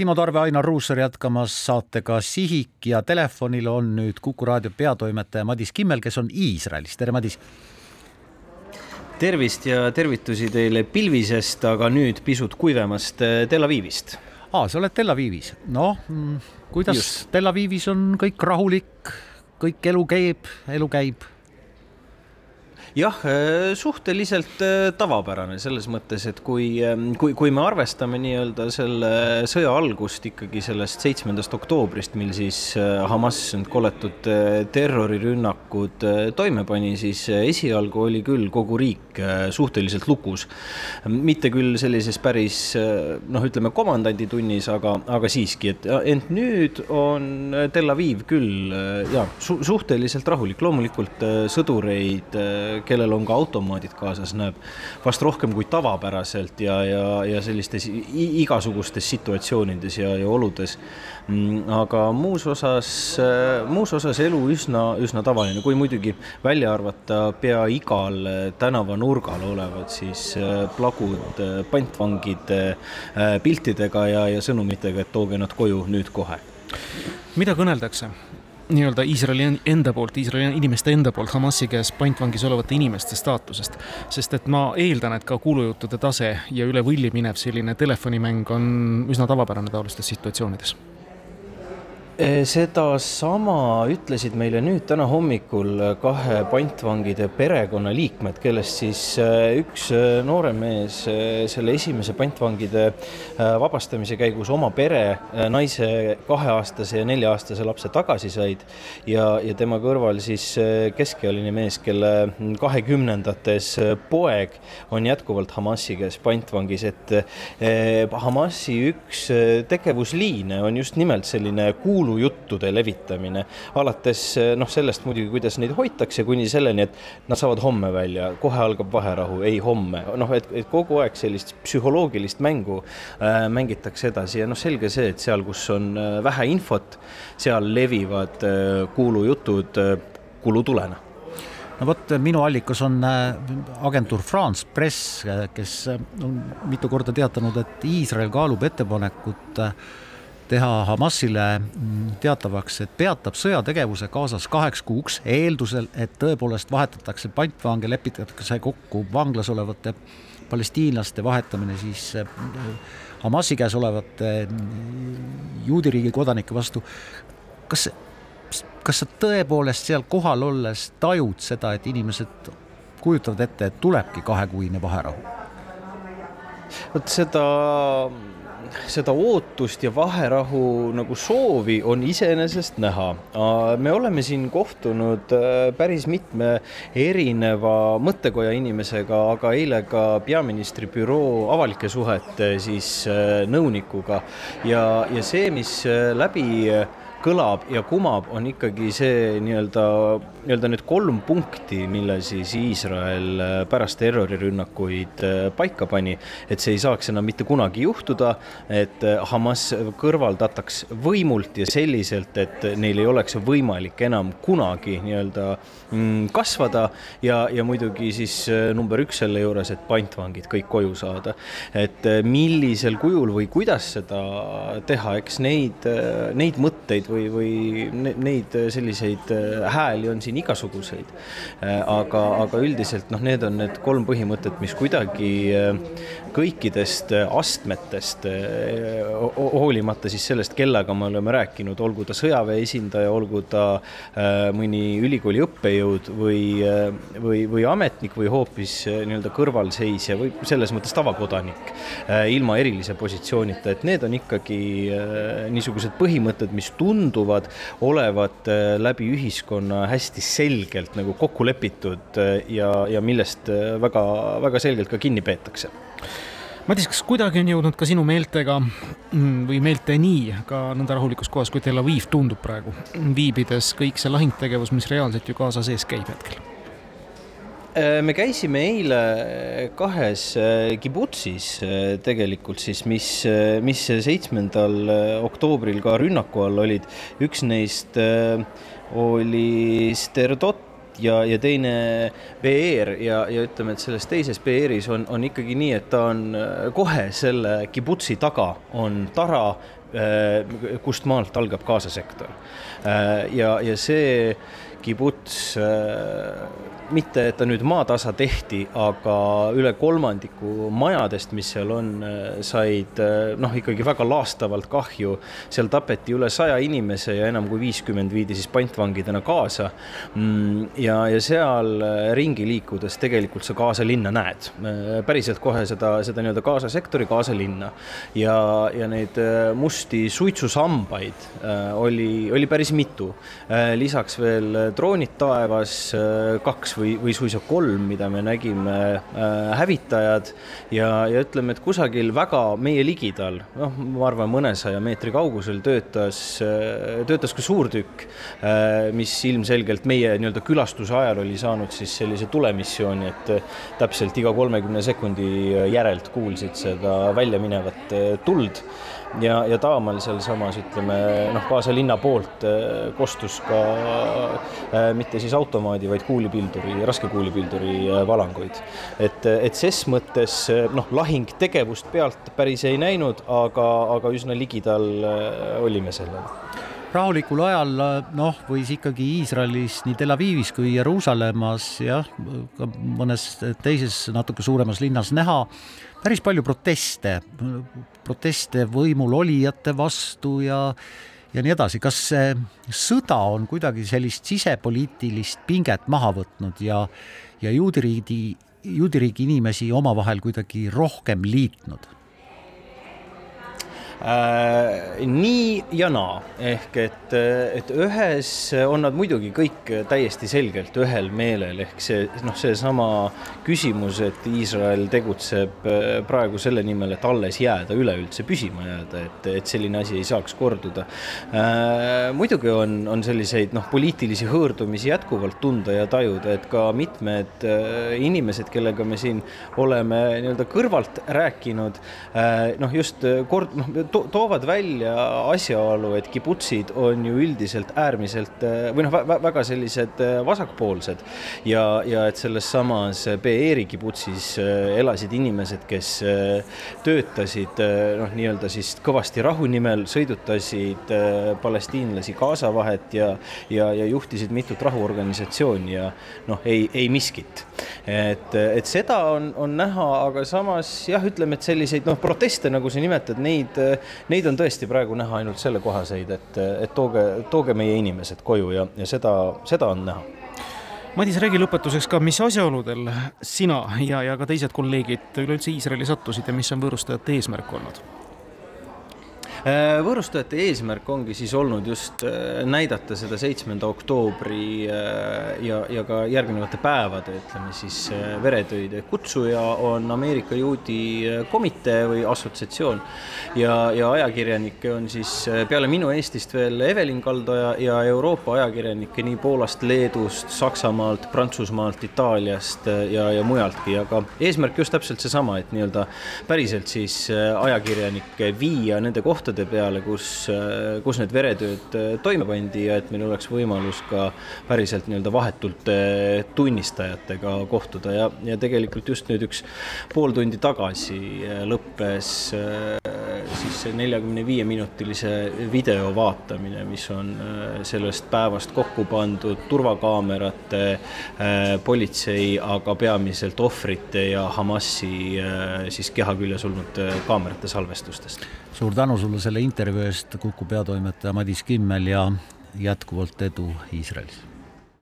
Timo Tarve, Ainar Ruussaar jätkamas saatega Sihik ja telefonil on nüüd Kuku raadio peatoimetaja Madis Kimmel, kes on Iisraelis, tere Madis. tervist ja tervitusi teile pilvisest, aga nüüd pisut kuivemast eh, Tel Avivist. aa, sa oled Tel Avivis, noh, mm, kuidas Just. Tel Avivis on kõik rahulik, kõik elu käib, elu käib jah, äh, suhteliselt äh, tavapärane selles mõttes, et kui, ähm, kui, kui me arvestame nii-öelda selle sõja algust ikkagi sellest seitsmendast oktoobrist, mil siis Hamas need koletud terrorirünnakud toime pani, siis esialgu oli küll kogu riik suhteliselt lukus. mitte küll sellises päris noh, ütleme komandanditunnis, aga, aga siiski, et ent nüüd on Tel Aviv küll ja su suhteliselt rahulik, loomulikult sõdureid kellel on ka automaadid kaasas, näeb vast rohkem kui tavapäraselt ja, ja, ja sellistes igasugustes situatsioonides ja, ja oludes. Mm, aga muus osas, muus osas elu üsna, üsna tavaline, kui muidugi välja arvata pea igal tänavanurgal olevad siis äh, plagud äh, pantvangide äh, piltidega ja, ja sõnumitega, et tooge nad koju nüüd kohe. mida kõneldakse? Nii-öelda Iisraeli enda poolt, Iisraeli inimeste enda poolt Hamasi käes pantvangis olevate inimeste staatusest. sest et ma eeldan, et ka kuulujuttude tase ja üle võlli minev selline telefonimäng on üsna tavapärane taolistes situatsioonides sedasama ütlesid meile nüüd täna hommikul kahe pantvangide perekonnaliikmed, kellest siis eh, üks eh, noorem mees selle esimese pantvangide vabastamise käigus oma pere, naise kaheaastase ja nelja-aastase lapse tagasi said ja, ja tema kõrval siis keskealine mees, kelle kahekümnendates poeg on jätkuvalt Hamasi käes pantvangis, et Hamasi üks tegevusliine on just nimelt selline kuulus kuulujuttude levitamine, alates noh, sellest muidugi, kuidas neid hoitakse, kuni selleni, et nad saavad homme välja, kohe algab vaherahu, ei homme, noh, et, et kogu aeg sellist psühholoogilist mängu äh, mängitakse edasi ja noh, selge see, et seal, kus on äh, vähe infot, seal levivad äh, kuulujutud äh, kulutulena. No vot, minu allikas on äh, agentuur France Press, äh, kes on mitu korda teatanud, et Iisrael kaalub ettepanekut äh, teha Hamasile mm, teatavaks, et peatab sõjategevuse Gazas kaheks kuuks, eeldusel, et tõepoolest vahetatakse pantvange, lepitatakse kokku vanglas olevate palestiinlaste vahetamine siis äh, Hamasi käes olevate mm, juudi riigi kodanike vastu. kas, kas sa tõepoolest seal kohal olles tajud seda, et inimesed kujutavad ette, et tulebki kahekuine vaherahu? vot seda seda ootust ja vaherahu nagu soovi on iseenesest näha. me oleme siin kohtunud äh, päris mitme erineva mõttekoja inimesega, aga eile ka peaministri büroo avalike suhete siis äh, nõunikuga ja, ja see, mis äh, läbi kõlab ja kumab, on ikkagi see nii-öelda, nii-öelda need kolm punkti, mille siis Iisrael äh, pärast terrorirünnakuid äh, paika pani, et see ei saaks enam mitte kunagi juhtuda, et äh, Hamas kõrvaldataks võimult ja selliselt, et neil ei oleks võimalik enam kunagi nii-öelda mm, kasvada ja, ja muidugi siis number üks selle juures, et pantvangid kõik koju saada. et millisel kujul või kuidas seda teha, eks neid, neid mõtteid või, või neid selliseid äh, hääli on siin igasuguseid. Äh, aga, aga üldiselt noh, need on need kolm põhimõtet, mis kuidagi äh, kõikidest astmetest, hoolimata siis sellest, kellega me oleme rääkinud, olgu ta sõjaväe esindaja, olgu ta mõni ülikooli õppejõud või, või, või ametnik või hoopis nii-öelda kõrvalseisja või selles mõttes tavakodanik ilma erilise positsioonita, et need on ikkagi niisugused põhimõtted, mis tunduvad tunduvad olevat äh, läbi ühiskonna hästi selgelt nagu kokku lepitud äh, ja, ja millest äh, väga, väga selgelt ka kinni peetakse Madis, kas kuidagi on jõudnud ka sinu meeltega mm, või meelteni ka nõnda rahulikus kohas, kui Tel Aviv tundub praegu, viibides kõik see lahingtegevus, mis reaalselt ju Gaza sees käib hetkel? Äh, me käisime eile kahes äh, kibutsis äh, tegelikult siis, mis, mis seitsmendal oktoobril ka rünnaku all olid. üks neist oli Sterdot ja, ja teine BR ja, ja ütleme, et selles teises BR-is on, on ikkagi nii, et ta on kohe selle kibutsi taga on tara kust maalt algab Gaza sektor. ja, ja see kibuts mitte, et ta nüüd maatasa tehti, aga üle kolmandiku majadest, mis seal on, said noh, ikkagi väga laastavalt kahju. seal tapeti üle saja inimese ja enam kui viiskümmend viidi siis pantvangidena kaasa. Mm, ja, ja seal ringi liikudes tegelikult sa Gaza linna näed, päriselt kohe seda, seda nii-öelda Gaza sektori Gaza linna ja, ja neid musti suitsusambaid oli, oli päris mitu. lisaks veel droonid taevas, kaks või, või suisa kolm, mida me nägime äh,, hävitajad ja, ja ütleme, et kusagil väga meie ligidal, noh, ma arvan, mõnesaja meetri kaugusel töötas äh,, töötas ka suurtükk äh,, mis ilmselgelt meie nii-öelda külastuse ajal oli saanud siis sellise tulemissiooni, et äh, täpselt iga kolmekümne sekundi järelt kuulsid seda väljaminevat äh, tuld. Ja, ja Taamal sealsamas ütleme noh, Gaza linna poolt äh, kostus ka äh, mitte siis automaadi, vaid kuulipilduri, raske kuulipilduri äh, valanguid. et, et ses mõttes noh, lahingtegevust pealt päris ei näinud, aga, aga üsna ligidal olime sellele rahulikul ajal noh, võis ikkagi Iisraelis nii Tel Avivis kui Jeruusalemmas jah, ka mõnes teises natuke suuremas linnas näha päris palju proteste, proteste võimul olijate vastu ja ja nii edasi, kas see sõda on kuidagi sellist sisepoliitilist pinget maha võtnud ja, ja juudiriigi, juudiriigi inimesi omavahel kuidagi rohkem liitnud? Äh, nii ja naa, ehk et, et ühes on nad muidugi kõik täiesti selgelt ühel meelel, ehk see noh, seesama küsimus, et Iisrael tegutseb äh, praegu selle nimel, et alles jääda, üleüldse püsima jääda, et, et selline asi ei saaks korduda äh,. muidugi on, on selliseid noh, poliitilisi hõõrdumisi jätkuvalt tunda ja tajuda, et ka mitmed äh, inimesed, kellega me siin oleme nii-öelda kõrvalt rääkinud äh,, noh, just kord noh, to toovad välja asjaolu, et kibutsid on ju üldiselt äärmiselt või noh, väga sellised äh, vasakpoolsed ja, ja et selles samas Beeri kibutsis äh, elasid inimesed, kes töötasid noh, nii-öelda siis kõvasti rahu nimel, sõidutasid palestiinlasi Gaza vahet ja, ja, ja juhtisid mitut rahuorganisatsiooni ja noh, ei, ei miskit. et, et seda on, on näha, aga samas jah, ütleme, et selliseid noh, proteste, nagu sa nimetad, neid neid on tõesti praegu näha ainult sellekohaseid, et, et tooge, tooge meie inimesed koju ja, ja seda, seda on näha Madis, räägi lõpetuseks ka, mis asjaoludel sina ja, ja ka teised kolleegid üleüldse Iisraeli sattusid ja mis on võõrustajate eesmärk olnud? Äh, võõrustajate eesmärk ongi siis olnud just äh, näidata seda seitsmenda oktoobri äh, ja, ja ka järgnevate päevade, ütleme siis veretöide kutsuja on Ameerika Juudi komitee või assotsiatsioon. Ja, ja ajakirjanikke on siis peale minu Eestist veel Evelin Kaldoja ja Euroopa ajakirjanikke nii Poolast, Leedust, Saksamaalt, Prantsusmaalt, Itaaliast ja, ja mujaltki, aga eesmärk just täpselt seesama, et nii-öelda päriselt siis ajakirjanikke viia nende kohtadesse, kohtade peale, kus, kus need veretööd äh, toime pandi ja et meil oleks võimalus ka päriselt nii-öelda vahetult äh, tunnistajatega kohtuda. Ja, ja tegelikult just nüüd üks pool tundi tagasi äh, lõppes siis see neljakümne viie minutilise video vaatamine, mis on sellest päevast kokku pandud turvakaamerate, politsei, aga peamiselt ohvrite ja Hamasi siis keha küljes olnud kaamerate salvestustest. Suur tänu sulle selle intervjuu eest, Kuku peatoimetaja Madis Kimmel ja jätkuvalt edu Iisraelis